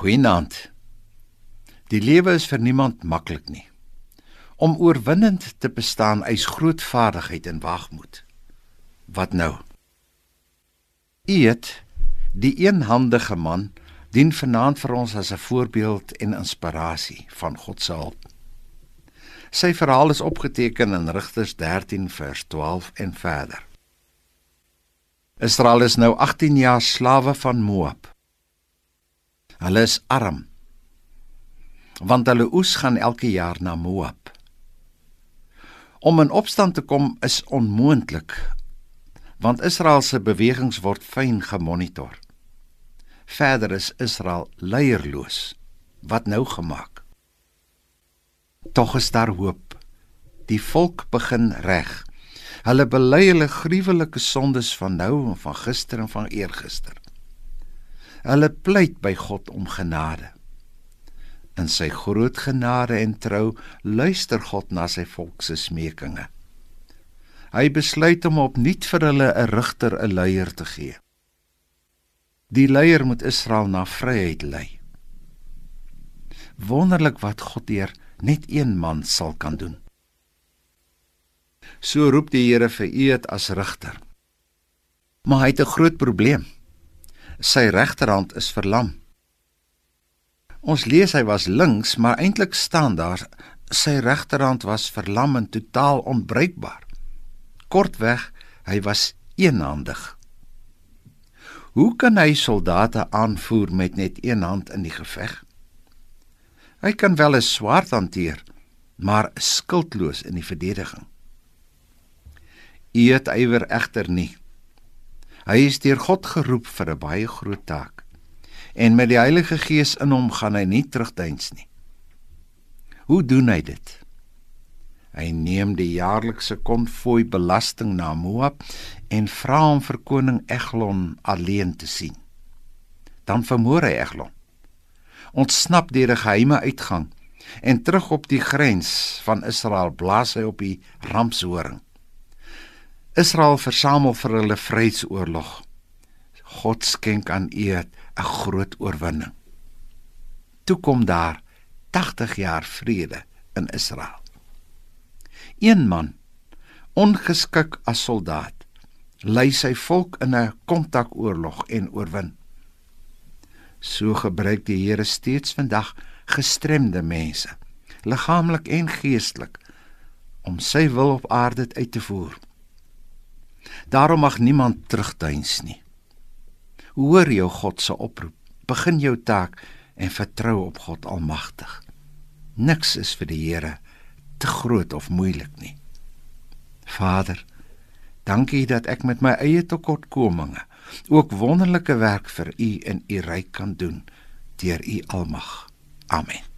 Goeienaand. Die lewe is vir niemand maklik nie. Om oorwinnend te bestaan eis groot vaardigheid en wagmoed. Wat nou? Eet, die eenhandige man, dien vanaand vir ons as 'n voorbeeld en inspirasie van God se hulp. Sy verhaal is opgeteken in Rigters 13 vers 12 en verder. Israel is nou 18 jaar slawe van Moab. Hulle is arm. Want hulle oes gaan elke jaar na Moab. Om in opstand te kom is onmoontlik want Israel se bewegings word fyn gemonitor. Verder is Israel leierloos. Wat nou gemaak? Tog is daar hoop. Die volk begin reg. Hulle bely hulle gruwelike sondes van nou en van gister en van eergister. Hulle pleit by God om genade. In sy groot genade en trou luister God na sy volk se smekinge. Hy besluit om opnuut vir hulle 'n rigter, 'n leier te gee. Die leier moet Israel na vryheid lei. Wonderlik wat God deur net een man sal kan doen. So roep die Here vir Eet as rigter. Maar hy het 'n groot probleem sy regterhand is verlam. Ons lees hy was links, maar eintlik staan daar sy regterhand was verlam en totaal onbruikbaar. Kortweg, hy was eenhandig. Hoe kan hy soldate aanvoer met net een hand in die geveg? Hy kan wel 'n swaard hanteer, maar skildloos in die verdediging. Eet ywer egter nie. Hy is deur God geroep vir 'n baie groot taak. En met die Heilige Gees in hom gaan hy nie terugdeins nie. Hoe doen hy dit? Hy neem die jaarlikse konvoi belasting na Moab en vra hom vir koning Eglon alleen te sien. Dan vermoor hy Eglon. Ontsnap deur 'n geheime uitgang en terug op die grens van Israel blaas hy op die ramshoring. Israel versamel vir hulle vredesoorlog. God skenk aan Eet 'n groot oorwinning. Toe kom daar 80 jaar vrede in Israel. Een man, ongeskik as soldaat, lei sy volk in 'n kontakoorlog en oorwin. So gebruik die Here steeds vandag gestremde mense, liggaamlik en geestelik, om sy wil op aarde uit te voer. Daarom mag niemand terugduins nie. Hoor jou God se oproep. Begin jou taak en vertrou op God Almagtig. Niks is vir die Here te groot of moeilik nie. Vader, dankie dat ek met my eie tekortkominge ook wonderlike werk vir U in U ryk kan doen deur U almag. Amen.